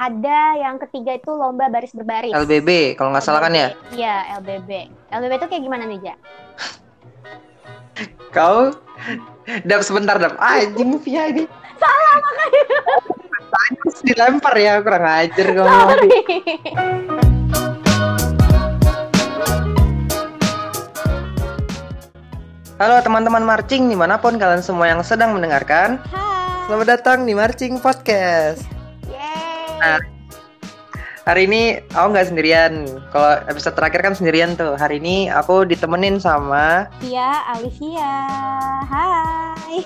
ada yang ketiga itu lomba baris berbaris. LBB kalau nggak salah kan ya? Iya, LBB. LBB itu kayak gimana nih, Ja? Kau Dap sebentar Dap. Ah, anjing Via ini. Salah makanya. Terus dilempar ya, kurang ajar kamu. Sorry. Halo teman-teman marching di mana pun kalian semua yang sedang mendengarkan. Hai. Selamat datang di Marching Podcast. Nah, hari ini aku nggak sendirian. Kalau episode terakhir kan sendirian tuh. Hari ini aku ditemenin sama Via Alivia. Hai.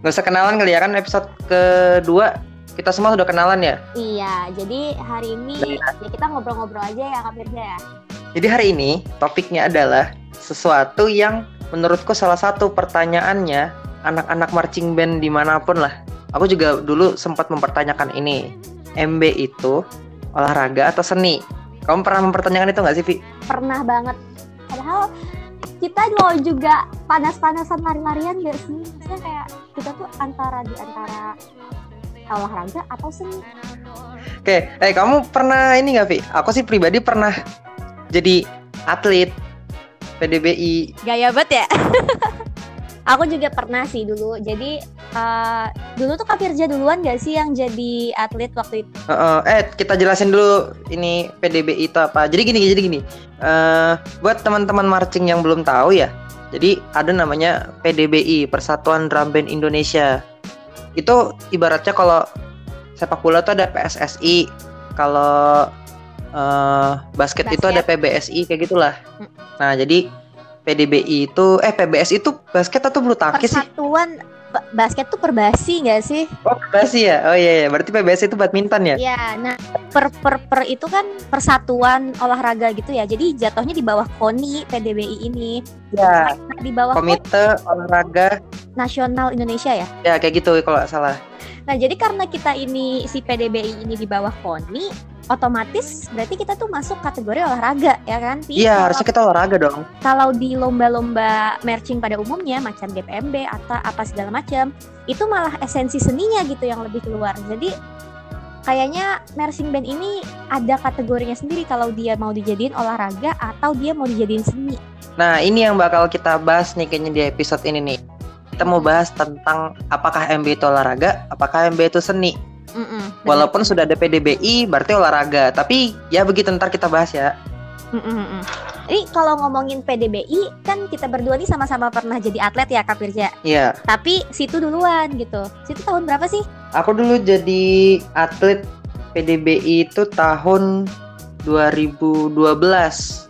nggak usah kenalan kali ya kan episode kedua kita semua sudah kenalan ya. Iya, jadi hari ini ya kita ngobrol-ngobrol aja ya Kak Firza ya. Jadi hari ini topiknya adalah sesuatu yang menurutku salah satu pertanyaannya anak-anak marching band di mana pun lah. Aku juga dulu sempat mempertanyakan ini. MB itu olahraga atau seni? Kamu pernah mempertanyakan itu nggak sih, Vi? Pernah banget. Padahal kita lo juga panas-panasan lari-larian gak sih? Maksudnya kayak kita tuh antara di antara olahraga atau seni. Oke, eh kamu pernah ini nggak, Vi? Aku sih pribadi pernah jadi atlet PDBI. Gaya banget ya. Aku juga pernah sih dulu. Jadi eh, dulu tuh Kak Firza duluan gak sih yang jadi atlet waktu itu? Heeh, eh kita jelasin dulu ini PDBI itu apa. Jadi gini, jadi gini. Eh buat teman-teman marching yang belum tahu ya. Jadi ada namanya PDBI Persatuan Drum Band Indonesia. Itu ibaratnya kalau sepak bola tuh ada PSSI. Kalau eh basket, itu ada Basket. PBSI kayak gitulah. Hmm. Nah, jadi PDBI itu eh PBS itu basket atau bulu tangkis sih? Persatuan ba- basket tuh perbasi gak sih? Oh, PBSI ya. Oh iya, iya. berarti PBS itu badminton ya? Ya, nah per, per per itu kan persatuan olahraga gitu ya. Jadi jatuhnya di bawah KONI PDBI ini. Ya. Nah, di bawah Komite olahraga Nasional Indonesia ya. ya kayak gitu kalau nggak salah. Nah, jadi karena kita ini si PDBI ini di bawah KONI, otomatis berarti kita tuh masuk kategori olahraga ya kan? Iya, harusnya kita olahraga dong. kalau di lomba-lomba marching pada umumnya macam GPMB atau apa segala macam itu malah esensi seninya gitu yang lebih keluar jadi kayaknya marching band ini ada kategorinya sendiri kalau dia mau dijadiin olahraga atau dia mau dijadiin seni Nah, ini yang bakal kita bahas nih kayaknya di episode ini nih. Kita mau bahas tentang apakah MB itu olahraga, apakah MB itu seni. Mm-mm, Walaupun sudah ada PDBI, berarti olahraga. Tapi ya begitu ntar kita bahas ya. Mm-mm, mm-mm. Ini kalau ngomongin PDBI kan kita berdua nih sama-sama pernah jadi atlet ya Kak Firja. Iya, Tapi situ duluan gitu. Situ tahun berapa sih? aku dulu jadi atlet PDBI itu tahun 2012,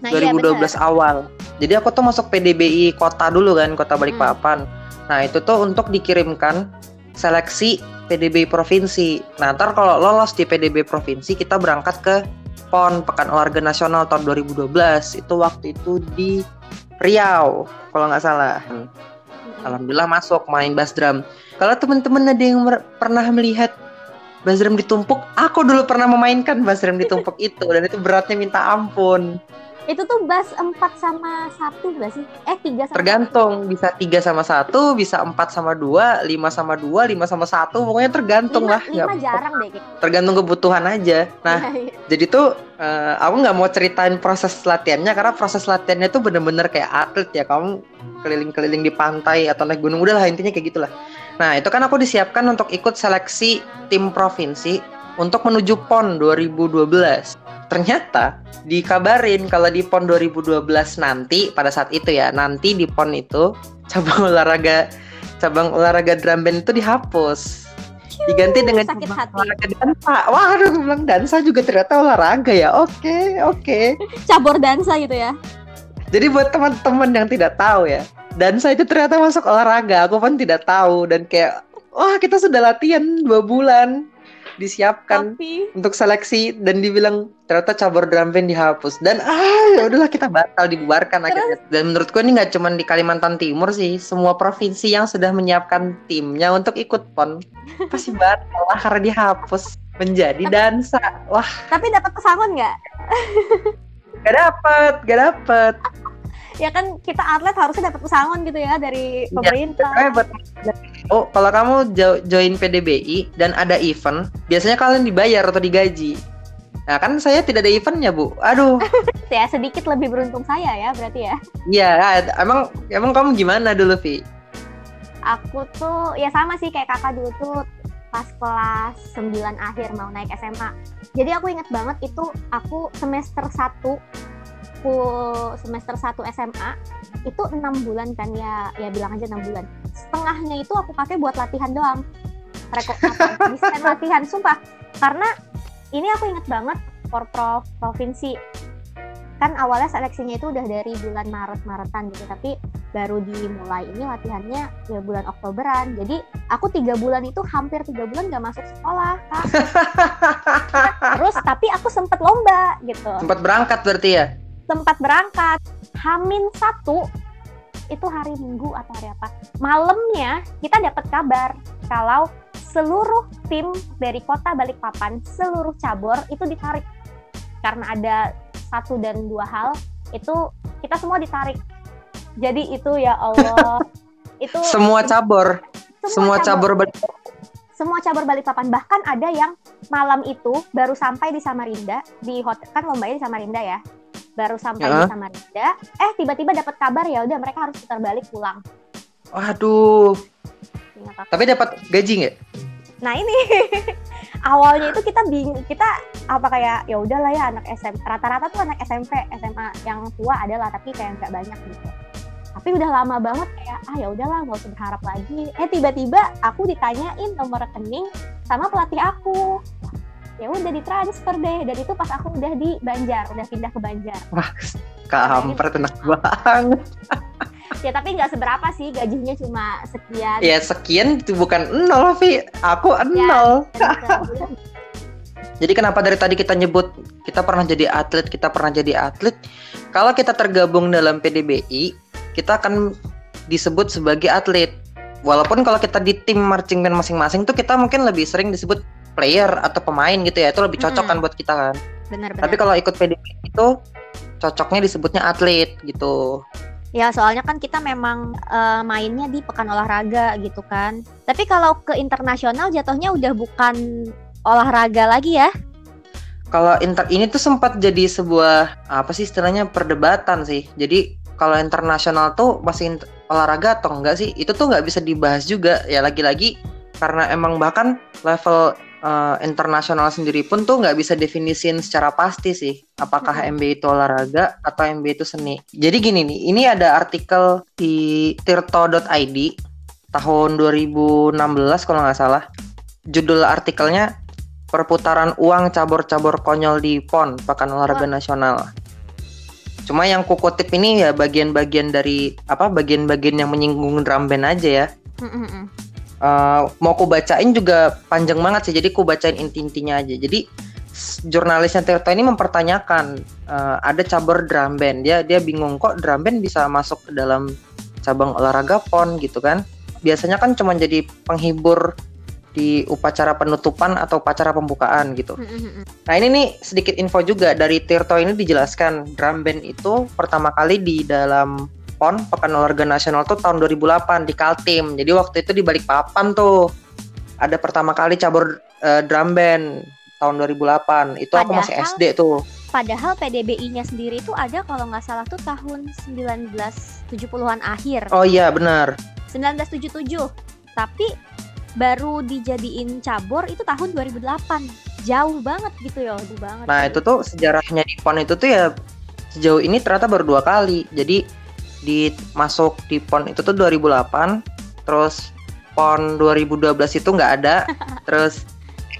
Nah, iya, 2012 awal. Jadi aku tuh masuk PDBI kota dulu kan, kota Balikpapan. Nah itu tuh untuk dikirimkan seleksi PDBI provinsi. Nah ntar kalau lolos di PDBI provinsi kita berangkat ke PON Pekan Olahraga Nasional tahun 2012. Itu waktu itu di Riau kalau nggak salah. Alhamdulillah masuk main bass drum. Kalau teman-teman ada yang pernah melihat bass drum ditumpuk, aku dulu pernah memainkan bass drum ditumpuk itu dan itu beratnya minta ampun. Itu tuh bass 4 sama 1 gak sih? Eh 3 sama Tergantung bisa 3 sama 1, bisa 4 sama 2, 5 sama 2, 5 sama 1, pokoknya tergantung lima, lah. lima Nggak- jarang deh kayak. tergantung kebutuhan aja. Nah, Iya, jadi tuh eh, aku nggak mau ceritain proses latihannya karena proses latihannya tuh bener-bener kayak atlet ya. Kamu keliling-keliling di pantai atau naik gunung udahlah intinya kayak gitulah. Nah, itu kan aku disiapkan untuk ikut seleksi tim provinsi untuk menuju PON 2012. Ternyata dikabarin kalau di PON 2012 nanti pada saat itu ya, nanti di PON itu cabang olahraga cabang olahraga drum band itu dihapus. Diganti dengan sakit cabang hati. olahraga dansa. Wah, aduh, bilang dansa juga ternyata olahraga ya. Oke, oke. cabur dansa gitu ya. Jadi buat teman-teman yang tidak tahu ya, dansa itu ternyata masuk olahraga. Aku pun tidak tahu dan kayak wah kita sudah latihan dua bulan disiapkan Tapi untuk seleksi dan dibilang ternyata cabur drum band dihapus. Dan ah ya udahlah kita batal dibubarkan akhirnya. Dan menurutku ini nggak cuma di Kalimantan Timur sih semua provinsi yang sudah menyiapkan timnya untuk ikut pon pasti batal lah karena dihapus menjadi dansa. Wah. Tapi dapat pesangon nggak? gak dapet gak dapet Ya kan kita atlet harusnya dapat pesangon gitu ya dari Iya, pemerintah. Buat Oh, kalau kamu jo- join PDBI dan ada event, biasanya kalian dibayar atau digaji. Nah, kan saya tidak ada eventnya, Bu. Aduh. ya sedikit lebih beruntung saya ya berarti ya. Iya, emang emang kamu gimana dulu, Vi? Aku tuh ya sama sih kayak kakak dulu tuh pas kelas 9 akhir mau naik SMA. Jadi aku inget banget itu aku semester 1 full semester 1 SMA itu enam bulan kan ya ya bilang aja enam bulan. Setengahnya itu aku pakai buat latihan doang. Reko, bisa latihan sumpah. Karena ini aku inget banget porprov provinsi. Kan awalnya seleksinya itu udah dari bulan Maret Maretan gitu tapi baru dimulai. Ini latihannya ya bulan Oktoberan. Jadi aku tiga bulan itu hampir tiga bulan gak masuk sekolah kak. Terus tapi aku sempet lomba gitu. Sempat berangkat berarti ya sempat berangkat Hamin satu itu hari Minggu atau hari apa? Malamnya kita dapat kabar kalau seluruh tim dari kota Balikpapan seluruh cabur itu ditarik. Karena ada satu dan dua hal itu kita semua ditarik. Jadi itu ya Allah itu semua cabur. Semua, semua cabur, cabur semua cabur Balikpapan. Bahkan ada yang malam itu baru sampai di Samarinda di hotel kan lombanya di Samarinda ya baru sampai ya. di Samarinda eh tiba-tiba dapat kabar ya udah mereka harus putar balik pulang. Waduh. Tapi dapat gaji nggak? Nah ini. Awalnya itu kita bingung kita apa kayak ya udahlah ya anak SMP rata-rata tuh anak SMP SMA yang tua adalah tapi kayak nggak banyak gitu. Tapi udah lama banget kayak ah ya udahlah nggak usah berharap lagi. Eh tiba-tiba aku ditanyain nomor rekening sama pelatih aku ya udah ditransfer deh. Dan itu pas aku udah di Banjar udah pindah ke Banjar. Wah kampret enak banget. Ya tapi nggak seberapa sih gajinya cuma sekian. Ya sekian itu bukan nol Vi. Aku ya, nol. jadi kenapa dari tadi kita nyebut kita pernah jadi atlet kita pernah jadi atlet? Kalau kita tergabung dalam PDBI kita akan disebut sebagai atlet. Walaupun kalau kita di tim marching band masing-masing tuh kita mungkin lebih sering disebut player atau pemain gitu ya itu lebih cocok kan buat kita kan benar, benar. tapi kalau ikut PDBI itu cocoknya disebutnya atlet gitu Ya soalnya kan kita memang uh, mainnya di pekan olahraga gitu kan. Tapi kalau ke internasional jatuhnya udah bukan olahraga lagi ya? Kalau inter ini tuh sempat jadi sebuah apa sih istilahnya perdebatan sih. Jadi kalau internasional tuh masih olahraga atau enggak sih? Itu tuh nggak bisa dibahas juga ya lagi-lagi karena emang bahkan level uh, internasional sendiri pun tuh nggak bisa definisin secara pasti sih apakah hmm. MB itu olahraga atau MB itu seni. Jadi gini nih, ini ada artikel di tirto.id tahun 2016 kalau nggak salah. Judul artikelnya perputaran uang cabur-cabur konyol di PON Pekan Olahraga oh. Nasional. Cuma yang kukutip ini ya bagian-bagian dari apa bagian-bagian yang menyinggung drum band aja ya. Uh, mau ku bacain juga panjang banget sih jadi ku bacain inti-intinya aja. Jadi jurnalisnya Tirta ini mempertanyakan uh, ada cabur drum band. Dia dia bingung kok drum band bisa masuk ke dalam cabang olahraga pon gitu kan. Biasanya kan cuma jadi penghibur di upacara penutupan atau upacara pembukaan gitu. Nah ini nih sedikit info juga. Dari Tirto ini dijelaskan drum band itu pertama kali di dalam PON Pekan Olahraga Nasional tuh tahun 2008 di Kaltim. Jadi waktu itu di Balikpapan tuh ada pertama kali cabur uh, drum band tahun 2008. Itu padahal, aku masih SD tuh. Padahal PDBI-nya sendiri tuh ada kalau nggak salah tuh tahun 1970-an akhir. Oh iya benar. 1977. Tapi baru dijadiin cabur itu tahun 2008. Jauh banget gitu ya, jauh banget. Nah, itu tuh sejarahnya di PON itu tuh ya sejauh ini ternyata baru dua kali. Jadi di masuk di PON itu tuh 2008 terus PON 2012 itu nggak ada terus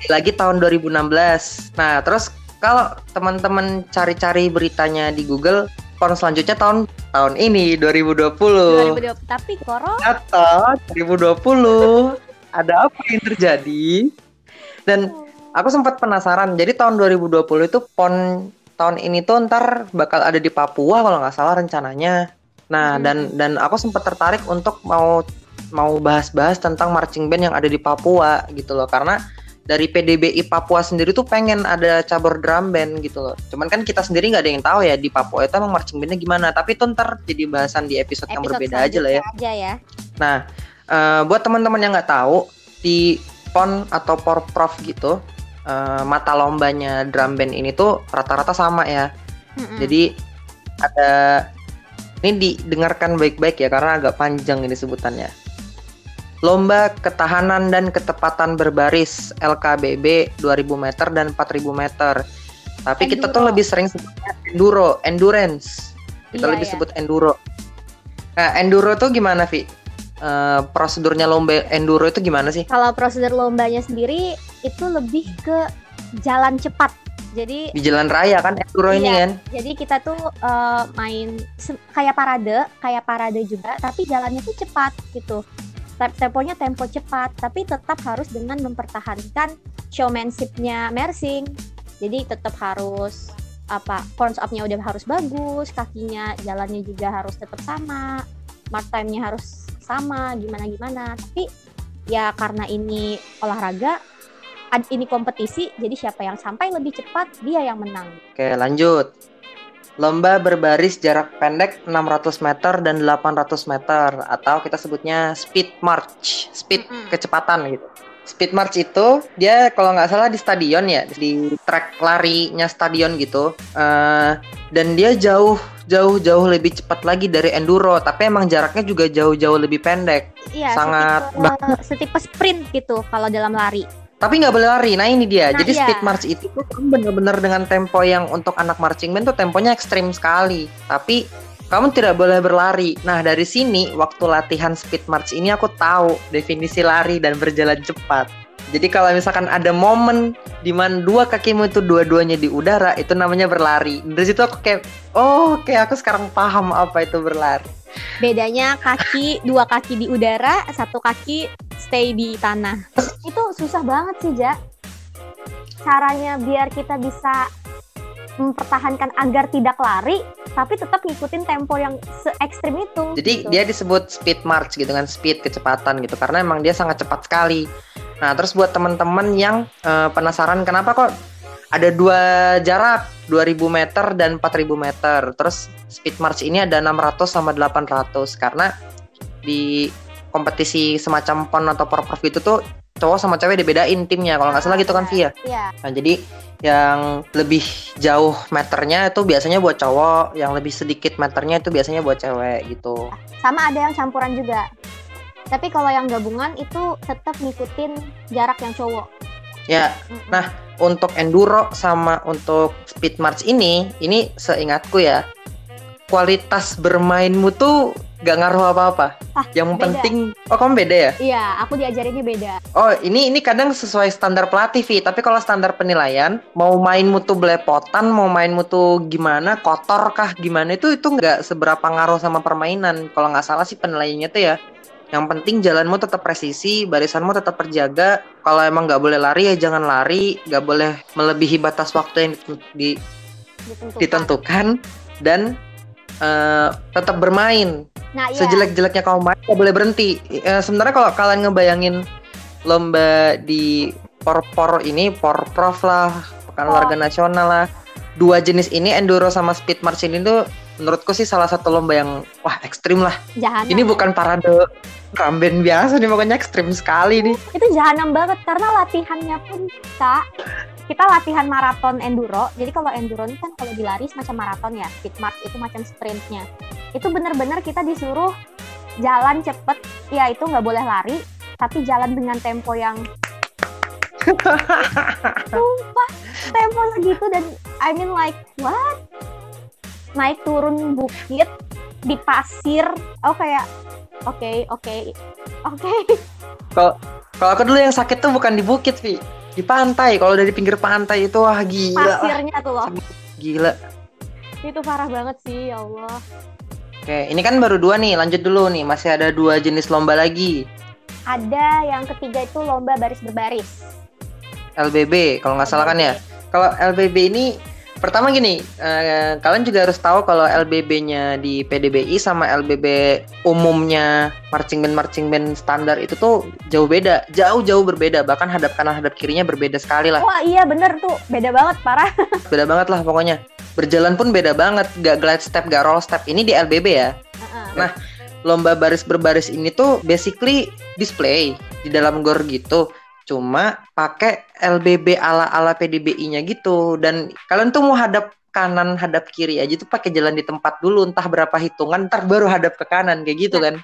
lagi tahun 2016 nah terus kalau teman-teman cari-cari beritanya di Google PON selanjutnya tahun tahun ini 2020 2020 tapi corona. Atau 2020 ada apa yang terjadi? Dan aku sempat penasaran jadi tahun 2020 itu PON tahun ini tuh ntar bakal ada di Papua kalau nggak salah rencananya Nah, hmm. dan dan aku sempat tertarik untuk mau mau bahas-bahas tentang marching band yang ada di Papua gitu loh karena dari PDBI Papua sendiri tuh pengen ada cabur drum band gitu loh. Cuman kan kita sendiri nggak ada yang tahu ya di Papua itu emang marching bandnya gimana. Tapi itu ntar jadi bahasan di episode, episode yang berbeda aja lah ya. Aja ya. Nah, uh, buat teman-teman yang nggak tahu di pon atau porprov gitu uh, mata lombanya drum band ini tuh rata-rata sama ya. Mm-mm. Jadi ada ini didengarkan baik-baik ya karena agak panjang ini sebutannya. Lomba ketahanan dan ketepatan berbaris LKBB 2000 meter dan 4000 meter. Tapi enduro. kita tuh lebih sering sebutnya enduro, endurance. Kita iya, lebih iya. sebut enduro. Nah, enduro tuh gimana, Vi? Uh, prosedurnya lomba enduro itu gimana sih? Kalau prosedur lombanya sendiri itu lebih ke jalan cepat. Jadi di jalan raya kan enduro iya, ini kan. Jadi kita tuh uh, main kayak parade, kayak parade juga, tapi jalannya tuh cepat gitu. Temponya tempo cepat tapi tetap harus dengan mempertahankan showmanshipnya Mersing. Jadi tetap harus apa forms up-nya udah harus bagus kakinya jalannya juga harus tetap sama mark time-nya harus sama gimana gimana tapi ya karena ini olahraga ini kompetisi jadi siapa yang sampai lebih cepat dia yang menang oke lanjut Lomba berbaris jarak pendek 600 meter dan 800 meter atau kita sebutnya speed march, speed mm -hmm. kecepatan gitu. Speed march itu dia kalau nggak salah di stadion ya, di track larinya stadion gitu. Uh, dan dia jauh jauh jauh lebih cepat lagi dari enduro, tapi emang jaraknya juga jauh-jauh lebih pendek. Iya, sangat setipe, setipe sprint gitu kalau dalam lari tapi nggak boleh lari. Nah ini dia. Nah, Jadi iya. speed march itu tuh kan bener-bener dengan tempo yang untuk anak marching band tuh temponya ekstrim sekali. Tapi kamu tidak boleh berlari. Nah dari sini waktu latihan speed march ini aku tahu definisi lari dan berjalan cepat. Jadi kalau misalkan ada momen di mana dua kakimu itu dua-duanya di udara, itu namanya berlari. Dari situ aku kayak, oh, kayak aku sekarang paham apa itu berlari. Bedanya kaki dua kaki di udara, satu kaki stay di tanah. Itu susah banget sih, Ja. Caranya biar kita bisa mempertahankan agar tidak lari, tapi tetap ngikutin tempo yang se ekstrim itu. Jadi gitu. dia disebut speed march gitu kan, speed kecepatan gitu, karena emang dia sangat cepat sekali. Nah, terus buat teman-teman yang uh, penasaran kenapa kok ada dua jarak 2000 meter dan 4000 meter. Terus speed march ini ada 600 sama 800 karena di kompetisi semacam pon atau porprov itu tuh cowok sama cewek dibedain timnya kalau nggak salah gitu kan Via. Iya. Nah jadi yang lebih jauh meternya itu biasanya buat cowok, yang lebih sedikit meternya itu biasanya buat cewek gitu. Sama ada yang campuran juga. Tapi kalau yang gabungan itu tetap ngikutin jarak yang cowok. Ya. Nah, untuk enduro sama untuk speed march ini, ini seingatku ya, kualitas bermainmu tuh gak ngaruh apa-apa. Ah, yang beda. penting, oh kamu beda ya? Iya, aku diajarinnya beda. Oh, ini ini kadang sesuai standar pelatih, Vi. Tapi kalau standar penilaian, mau mainmu tuh belepotan, mau mainmu tuh gimana, kotor kah, gimana itu itu nggak seberapa ngaruh sama permainan. Kalau nggak salah sih penilaiannya tuh ya yang penting jalanmu tetap presisi, barisanmu tetap terjaga. Kalau emang nggak boleh lari ya jangan lari, nggak boleh melebihi batas waktu yang di, ditentukan. ditentukan dan uh, tetap bermain. Nah, iya. Sejelek-jeleknya kamu main nggak boleh berhenti. Uh, sebenarnya kalau kalian ngebayangin lomba di por-por ini, por-prof lah, pekan oh. olahraga nasional lah, dua jenis ini enduro sama speed march ini tuh menurutku sih salah satu lomba yang wah ekstrim lah. Jahanam. Ini bukan parade ramben biasa nih pokoknya ekstrim sekali nih. Itu jahanam banget karena latihannya pun kak kita latihan maraton enduro. Jadi kalau enduro ini kan kalau dilari semacam maraton ya, speed march itu macam sprintnya. Itu benar-benar kita disuruh jalan cepet, ya itu nggak boleh lari, tapi jalan dengan tempo yang Sumpah, tempo segitu dan I mean like what? naik turun bukit di pasir. Oh kayak oke okay, oke okay, oke. Okay. kalau kalau aku dulu yang sakit tuh bukan di bukit Vi. Di pantai. Kalau dari pinggir pantai itu wah gila. Pasirnya tuh loh. Gila. Itu parah banget sih ya Allah. Oke ini kan baru dua nih. Lanjut dulu nih. Masih ada dua jenis lomba lagi. Ada yang ketiga itu lomba baris berbaris. LBB kalau nggak salah kan ya? Kalau LBB ini pertama gini, uh, kalian juga harus tahu kalau LBB-nya di PDBI sama LBB umumnya marching band marching band standar itu tuh jauh beda, jauh-jauh berbeda, bahkan hadap kanan hadap kirinya berbeda sekali lah. Wah iya bener tuh, beda banget parah. beda banget lah pokoknya. Berjalan pun beda banget, gak glide step, gak roll step. Ini di LBB ya. Uh-uh. Nah, lomba baris berbaris ini tuh basically display di dalam gor gitu cuma pakai LBB ala ala PDBI-nya gitu. Dan kalian tuh mau hadap kanan hadap kiri aja tuh pakai jalan di tempat dulu entah berapa hitungan ntar baru hadap ke kanan kayak gitu kan.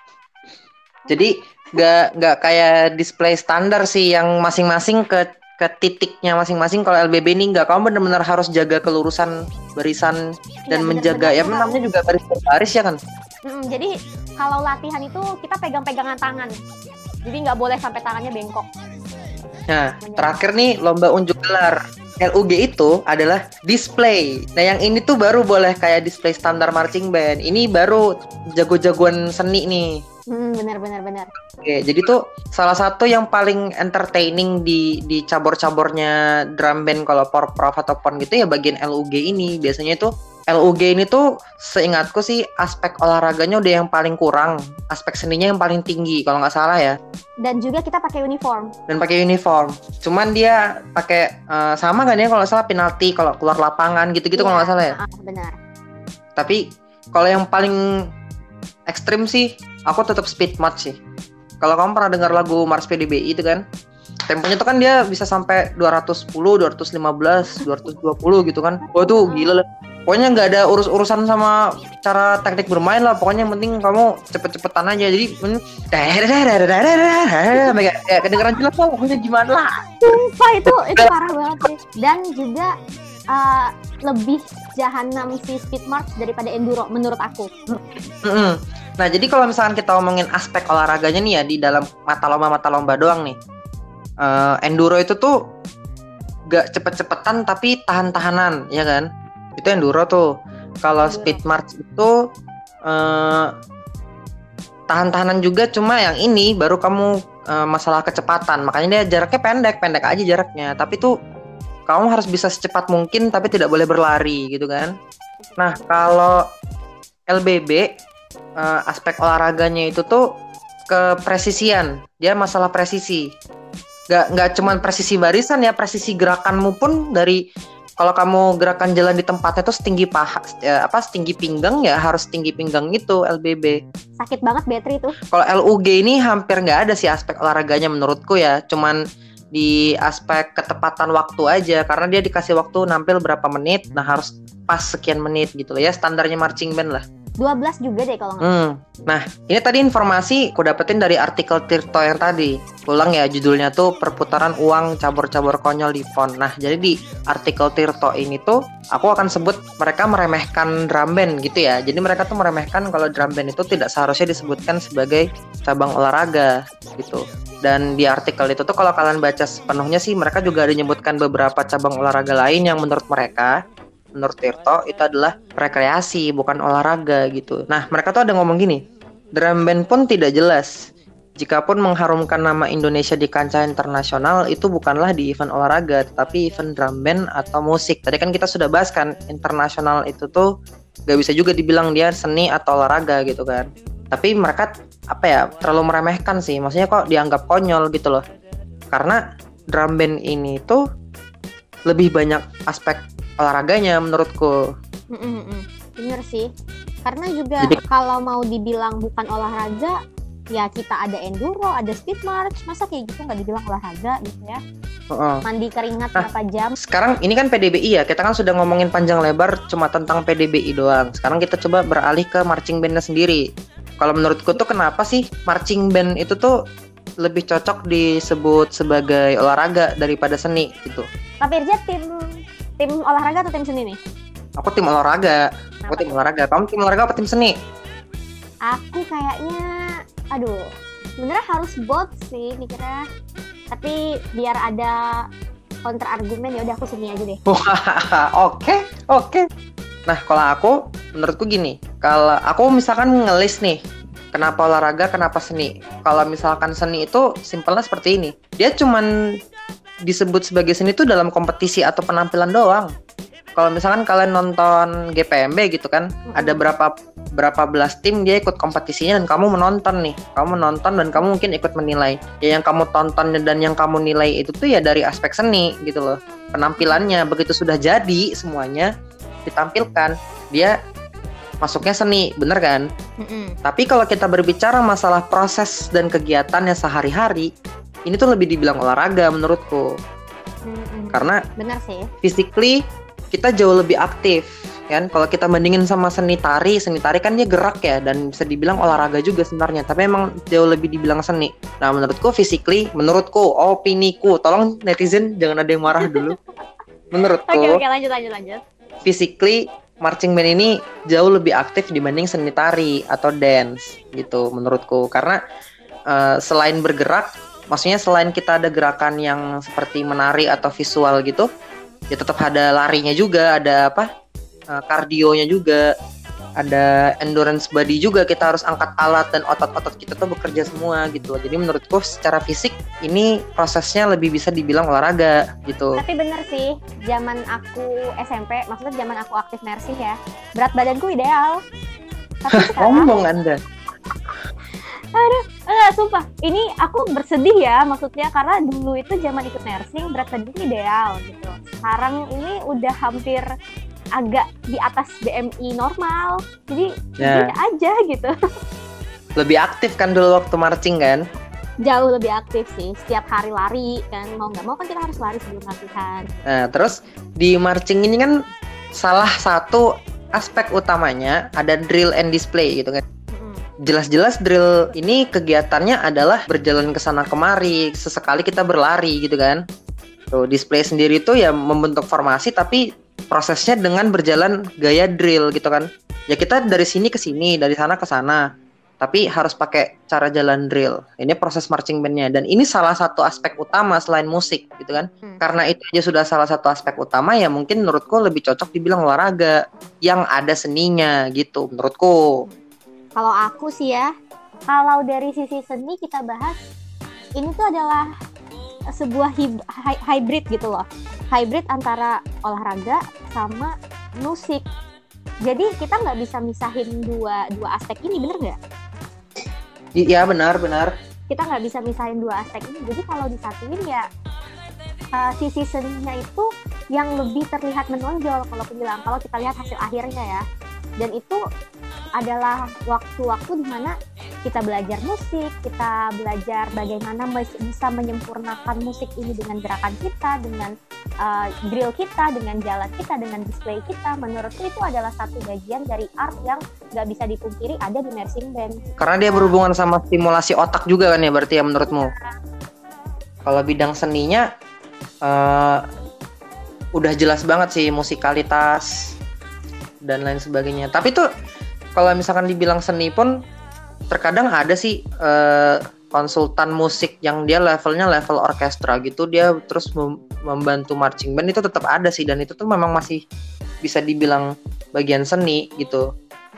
Jadi nggak nggak kayak display standar sih yang masing-masing ke ke titiknya masing-masing. Kalau LBB ini nggak kamu benar-benar harus jaga kelurusan barisan dan ya, menjaga bener -bener ya namanya juga baris baris ya kan? Hmm, jadi kalau latihan itu kita pegang-pegangan tangan. Jadi nggak boleh sampai tangannya bengkok Nah, terakhir nih lomba unjuk gelar. LUG itu adalah display. Nah, yang ini tuh baru boleh kayak display standar marching band. Ini baru jago-jagoan seni nih. Hmm, benar benar benar. Oke, jadi tuh salah satu yang paling entertaining di di cabur-caburnya drum band kalau prof atau pon gitu ya bagian LUG ini. Biasanya itu LUG ini tuh seingatku sih aspek olahraganya udah yang paling kurang, aspek seninya yang paling tinggi kalau nggak salah ya. Dan juga kita pakai uniform. Dan pakai uniform. Cuman dia pakai uh, sama kan ya kalau salah penalti kalau keluar lapangan gitu-gitu ya, kalau nggak salah ya. Uh, benar. Tapi kalau yang paling ekstrim sih, aku tetap speed march sih. Kalau kamu pernah dengar lagu Mars PDBI itu kan, temponya tuh kan dia bisa sampai 210, 215, 220 gitu kan. Wah tuh gila lah. Pokoknya nggak ada urus-urusan sama cara teknik bermain lah. Pokoknya yang penting kamu cepet-cepetan aja. Jadi kayak kedengeran jelas lah pokoknya gimana lah. Sumpah itu itu parah banget sih. Dan juga uh, lebih jahanam si speed march daripada enduro menurut aku. Nah jadi kalau misalkan kita ngomongin aspek olahraganya nih ya di dalam mata lomba mata lomba doang nih. Uh, enduro itu tuh gak cepet-cepetan tapi tahan-tahanan ya kan? Itu enduro tuh. Kalau speed march itu uh, tahan-tahanan juga cuma yang ini baru kamu uh, masalah kecepatan. Makanya dia jaraknya pendek pendek aja jaraknya. Tapi tuh kamu harus bisa secepat mungkin tapi tidak boleh berlari gitu kan? Nah kalau LBB uh, eh, aspek olahraganya itu tuh kepresisian. Dia masalah presisi. Nggak nggak cuman presisi barisan ya presisi gerakanmu pun dari kalau kamu gerakan jalan di tempatnya tuh setinggi paha ya, apa setinggi pinggang ya harus tinggi pinggang itu LBB sakit banget battery tuh. Kalau LUG ini hampir nggak ada sih aspek olahraganya menurutku ya. Cuman di aspek ketepatan waktu aja karena dia dikasih waktu nampil berapa menit nah harus pas sekian menit gitu loh ya standarnya marching band lah 12 juga deh kalau nggak hmm. Nah, ini tadi informasi aku dapetin dari artikel Tirto yang tadi. Ulang ya judulnya tuh perputaran uang cabur-cabur konyol di PON. Nah, jadi di artikel Tirto ini tuh aku akan sebut mereka meremehkan drum band gitu ya. Jadi mereka tuh meremehkan kalau drum band itu tidak seharusnya disebutkan sebagai cabang olahraga gitu. Dan di artikel itu tuh kalau kalian baca sepenuhnya sih mereka juga ada menyebutkan beberapa cabang olahraga lain yang menurut mereka menurut Tirto itu adalah rekreasi bukan olahraga gitu. Nah mereka tuh ada ngomong gini, drum band pun tidak jelas. Jikapun mengharumkan nama Indonesia di kancah internasional itu bukanlah di event olahraga, tetapi event drum band atau musik. Tadi kan kita sudah bahas kan internasional itu tuh gak bisa juga dibilang dia seni atau olahraga gitu kan. Tapi mereka apa ya terlalu meremehkan sih, maksudnya kok dianggap konyol gitu loh. Karena drum band ini tuh lebih banyak aspek olahraganya menurutku. Mm-mm, bener sih, karena juga Jadi, kalau mau dibilang bukan olahraga, ya kita ada enduro, ada speed march, masa kayak gitu nggak dibilang olahraga gitu ya? Uh-uh. Mandi keringat nah, berapa jam? Sekarang ini kan PDBI ya, kita kan sudah ngomongin panjang lebar cuma tentang PDBI doang. Sekarang kita coba beralih ke marching bandnya sendiri. Kalau menurutku tuh kenapa sih marching band itu tuh lebih cocok disebut sebagai olahraga daripada seni gitu? Tapi Irja tim tim olahraga atau tim seni nih? Aku tim olahraga. Kenapa? Aku tim olahraga. Kamu tim olahraga apa tim seni? Aku kayaknya, aduh, sebenarnya harus both sih mikirnya. Tapi biar ada kontra argumen ya udah aku seni aja deh. Oke, oke. Nah kalau aku, menurutku gini, kalau aku misalkan ngelis nih, kenapa olahraga, kenapa seni? Kalau misalkan seni itu simpelnya seperti ini, dia cuman disebut sebagai seni itu dalam kompetisi atau penampilan doang. Kalau misalkan kalian nonton GPMB gitu kan, hmm. ada berapa berapa belas tim dia ikut kompetisinya dan kamu menonton nih. Kamu menonton dan kamu mungkin ikut menilai. Ya yang kamu tonton dan yang kamu nilai itu tuh ya dari aspek seni gitu loh. Penampilannya begitu sudah jadi semuanya ditampilkan, dia masuknya seni, bener kan? Mm-mm. Tapi kalau kita berbicara masalah proses dan kegiatannya sehari-hari, ini tuh lebih dibilang olahraga menurutku. Mm-mm. Karena benar sih. physically kita jauh lebih aktif kan? Kalau kita bandingin sama seni tari seni tari kan dia gerak ya dan bisa dibilang olahraga juga sebenarnya tapi emang jauh lebih dibilang seni. Nah menurutku physically menurutku opiniku tolong netizen jangan ada yang marah dulu. Menurutku oke oke lanjut lanjut lanjut. physically marching band ini jauh lebih aktif dibanding seni tari atau dance gitu menurutku. Karena eh, selain bergerak maksudnya selain kita ada gerakan yang seperti menari atau visual gitu ya tetap ada larinya juga ada apa eh, kardionya juga ada endurance body juga kita harus angkat alat dan otot-otot kita tuh bekerja semua gitu. Jadi menurutku secara fisik ini prosesnya lebih bisa dibilang olahraga gitu. Tapi bener sih zaman aku SMP maksudnya zaman aku aktif nursing ya berat badanku ideal. Tapi sekarang ngomong anda Enggak, sumpah. Ini aku bersedih ya, maksudnya karena dulu itu zaman ikut nursing berat badan ideal gitu. Sekarang ini udah hampir agak di atas BMI normal. Jadi beda aja gitu. lebih aktif kan dulu waktu marching kan Jauh lebih aktif sih. Setiap hari lari kan mau nggak mau kan kita harus lari sebelum latihan. Nah, terus di marching ini kan salah satu aspek utamanya ada drill and display gitu kan. Jelas-jelas drill ini kegiatannya adalah berjalan ke sana kemari, sesekali kita berlari gitu kan. Tuh, display sendiri itu ya membentuk formasi tapi prosesnya dengan berjalan gaya drill gitu kan. Ya kita dari sini ke sini, dari sana ke sana. Tapi harus pakai cara jalan drill. Ini proses marching bandnya dan ini salah satu aspek utama selain musik gitu kan Hmm. karena itu aja sudah salah satu aspek utama ya mungkin menurutku lebih cocok dibilang olahraga yang ada seninya gitu menurutku Kalau aku sih ya, kalau dari sisi seni kita bahas, ini tuh adalah sebuah hib- hybrid gitu loh. Hybrid antara olahraga sama musik. Jadi kita nggak bisa misahin dua dua aspek ini, bener nggak? I- ya benar benar Kita nggak bisa misahin dua aspek ini. Jadi kalau disatuin ya uh, sisi seninya itu yang lebih terlihat menonjol kalau aku bilang. Kalau kita lihat hasil akhirnya ya. Dan itu adalah waktu-waktu di mana kita belajar musik, kita belajar bagaimana bisa menyempurnakan musik ini dengan gerakan kita, dengan uh, drill kita, dengan jalan kita, dengan display kita. Menurutku itu adalah satu bagian dari art yang nggak bisa dipungkiri ada di marching band. karena dia berhubungan sama stimulasi otak juga kan ya berarti ya menurutmu kalau bidang seninya eh, udah jelas banget sih musikalitas dan lain sebagainya. Tapi tuh kalau misalkan dibilang seni pun terkadang ada sih eh, konsultan musik yang dia levelnya level orkestra gitu dia terus mem- membantu marching band itu tetap ada sih. Dan itu tuh memang masih bisa dibilang bagian seni gitu.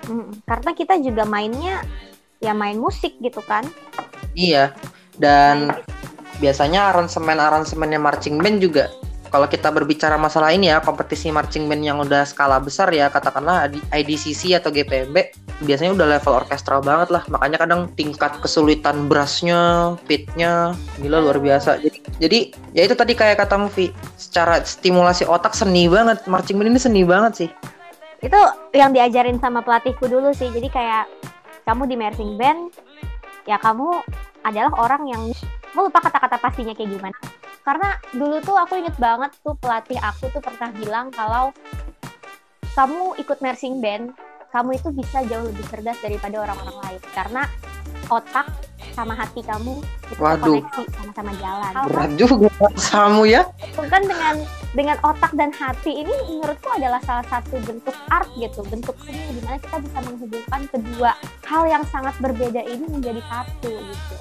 Mm, karena kita juga mainnya ya main musik gitu kan. Iya, dan Main- biasanya aransemen-aransemennya marching band juga kalau kita berbicara masalah ini ya kompetisi marching band yang udah skala besar ya katakanlah IDCC atau GPMB biasanya udah level orkestral banget lah. Makanya kadang tingkat kesulitan brassnya, pitnya gila luar biasa. Jadi jadi ya itu tadi kayak kata Mufi secara stimulasi otak seni banget. Marching band ini seni banget sih. Itu yang diajarin sama pelatihku dulu sih. Jadi kayak kamu di marching band ya kamu adalah orang yang gue lupa kata-kata pastinya kayak gimana karena dulu tuh aku inget banget tuh pelatih aku tuh pernah bilang kalau kamu ikut marching band kamu itu bisa jauh lebih cerdas daripada orang-orang lain. Karena otak sama hati kamu itu Waduh. terkoneksi sama-sama jalan. Berat juga kamu ya. Kan dengan dengan otak dan hati ini menurutku adalah salah satu bentuk art gitu bentuk seni di mana kita bisa menghubungkan kedua hal yang sangat berbeda ini menjadi satu gitu.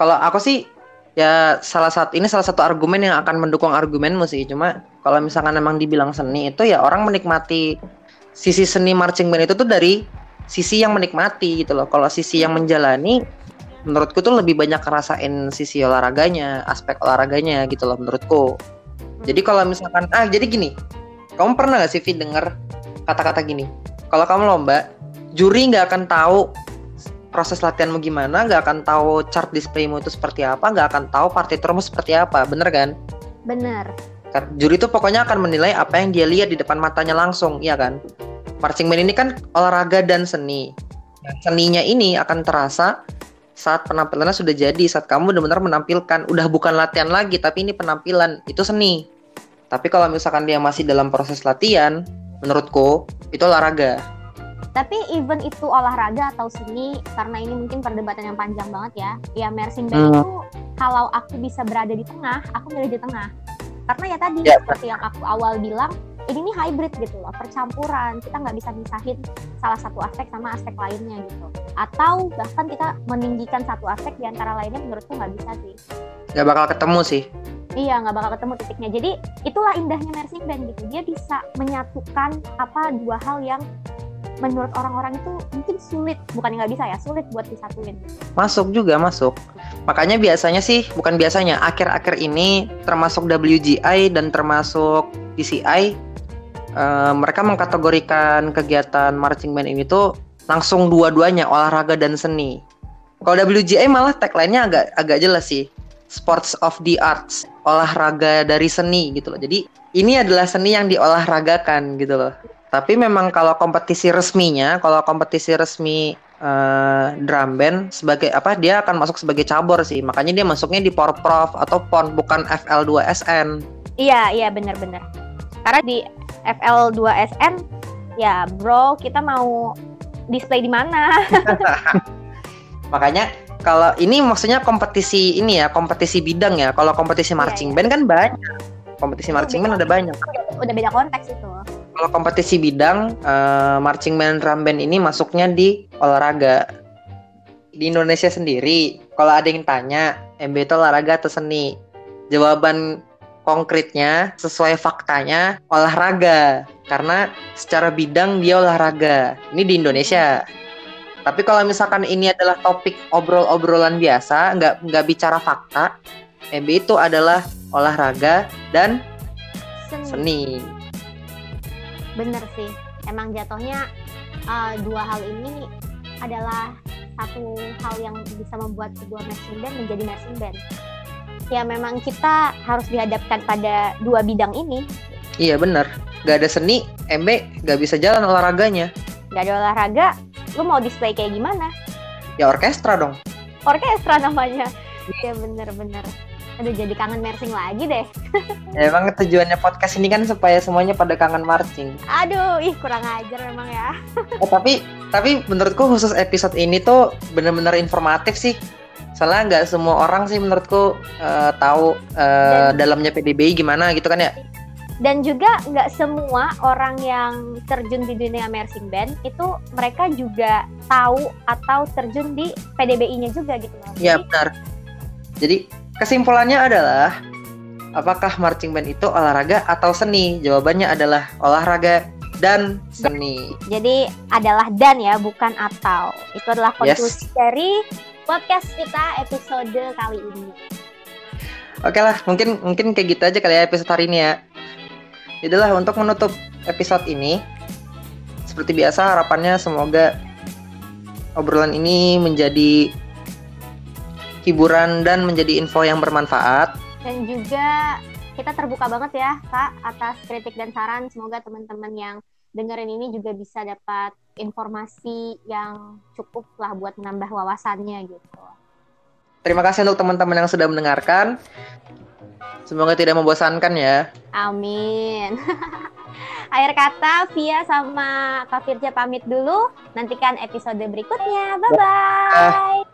Kalau aku sih ya salah satu ini salah satu argumen yang akan mendukung argumenmu sih. Cuma kalau misalkan emang dibilang seni itu ya orang menikmati sisi seni marching band itu tuh dari sisi yang menikmati gitu loh. Kalau sisi yang menjalani menurutku tuh lebih banyak ngerasain sisi olahraganya, aspek olahraganya gitu loh menurutku. Jadi kalau misalkan ah jadi gini, kamu pernah gak sih Vi denger kata-kata gini? Kalau kamu lomba, juri nggak akan tahu proses latihanmu gimana, nggak akan tahu chart displaymu itu seperti apa, nggak akan tahu partiturmu seperti apa, bener kan? bener Kan Juri itu pokoknya akan menilai apa yang dia lihat di depan matanya langsung, iya kan? marching band ini kan olahraga dan seni. Nah, seninya ini akan terasa saat penampilannya sudah jadi, saat kamu benar-benar menampilkan, udah bukan latihan lagi, tapi ini penampilan, itu seni. Tapi kalau misalkan dia masih dalam proses latihan, menurutku itu olahraga. Tapi even itu olahraga atau seni, karena ini mungkin perdebatan yang panjang banget ya. Ya marching band hmm. itu kalau aku bisa berada di tengah, aku milih di tengah. Karena ya tadi ya. seperti yang aku awal bilang, ini nih hybrid gitu loh, percampuran. Kita nggak bisa misahin salah satu aspek sama aspek lainnya gitu. Atau bahkan kita meninggikan satu aspek di antara lainnya menurutku nggak bisa sih. Nggak bakal ketemu sih. Iya, nggak bakal ketemu titiknya. Jadi itulah indahnya marching band gitu. Dia bisa menyatukan apa dua hal yang menurut orang-orang itu mungkin sulit bukan nggak bisa ya sulit buat disatuin. Masuk juga masuk. Makanya biasanya sih bukan biasanya akhir-akhir ini termasuk WGI dan termasuk DCI uh, mereka mengkategorikan kegiatan marching band ini tuh langsung dua-duanya olahraga dan seni. Kalau WGI malah tagline-nya agak agak jelas sih. Sports of the arts olahraga dari seni gitu loh. Jadi ini adalah seni yang diolahragakan gitu loh tapi memang kalau kompetisi resminya, kalau kompetisi resmi uh, drum band sebagai apa dia akan masuk sebagai cabur sih. Makanya dia masuknya di Porprov atau PON bukan FL2SN. Iya, iya benar-benar. Karena di FL2SN ya, bro, kita mau display di mana? Makanya kalau ini maksudnya kompetisi ini ya, kompetisi bidang ya. Kalau kompetisi iya, marching iya, iya. band kan banyak. Kompetisi marching band ada banyak. Udah beda konteks itu kalau kompetisi bidang uh, marching band drum band ini masuknya di olahraga. Di Indonesia sendiri kalau ada yang tanya MB itu olahraga atau seni? Jawaban konkretnya sesuai faktanya olahraga. Karena secara bidang dia olahraga. Ini di Indonesia. Tapi kalau misalkan ini adalah topik obrol-obrolan biasa nggak nggak bicara fakta MB itu adalah olahraga dan seni. seni bener sih. Emang jatuhnya uh, dua hal ini adalah satu hal yang bisa membuat sebuah marching band menjadi marching band ya memang kita harus dihadapkan pada dua bidang ini. Iya bener. Gak ada seni MB gak bisa jalan olahraganya. Gak ada olahraga lu mau display kayak gimana? Ya orkestra dong. Orkestra namanya. Iya bener-bener Aduh jadi kangen marching lagi deh. emang tujuannya podcast ini kan supaya semuanya pada kangen marching. Aduh, ih kurang ajar memang ya. eh, tapi tapi menurutku khusus episode ini tuh bener-bener informatif sih. Soalnya nggak semua orang sih menurutku uh, tahu uh, Dan, dalamnya PDBI gimana gitu kan ya. Dan juga nggak semua orang yang terjun di dunia marching band itu mereka juga tahu atau terjun di PDBI-nya juga gitu loh. Iya benar. Jadi Kesimpulannya adalah apakah marching band itu olahraga atau seni? Jawabannya adalah olahraga dan seni. Jadi adalah dan ya, bukan atau. Itu adalah konklusi yes. dari podcast kita episode kali ini. Oke lah, mungkin mungkin kayak gitu aja kali ya episode hari ini ya. Itulah untuk menutup episode ini. Seperti biasa harapannya semoga obrolan ini menjadi hiburan dan menjadi info yang bermanfaat. Dan juga kita terbuka banget ya Kak atas kritik dan saran. Semoga teman-teman yang dengerin ini juga bisa dapat informasi yang cukup lah buat menambah wawasannya gitu. Terima kasih untuk teman-teman yang sudah mendengarkan. Semoga tidak membosankan ya. Amin. Akhir kata, Via sama Kak Firja pamit dulu. Nantikan episode berikutnya. Bye-bye.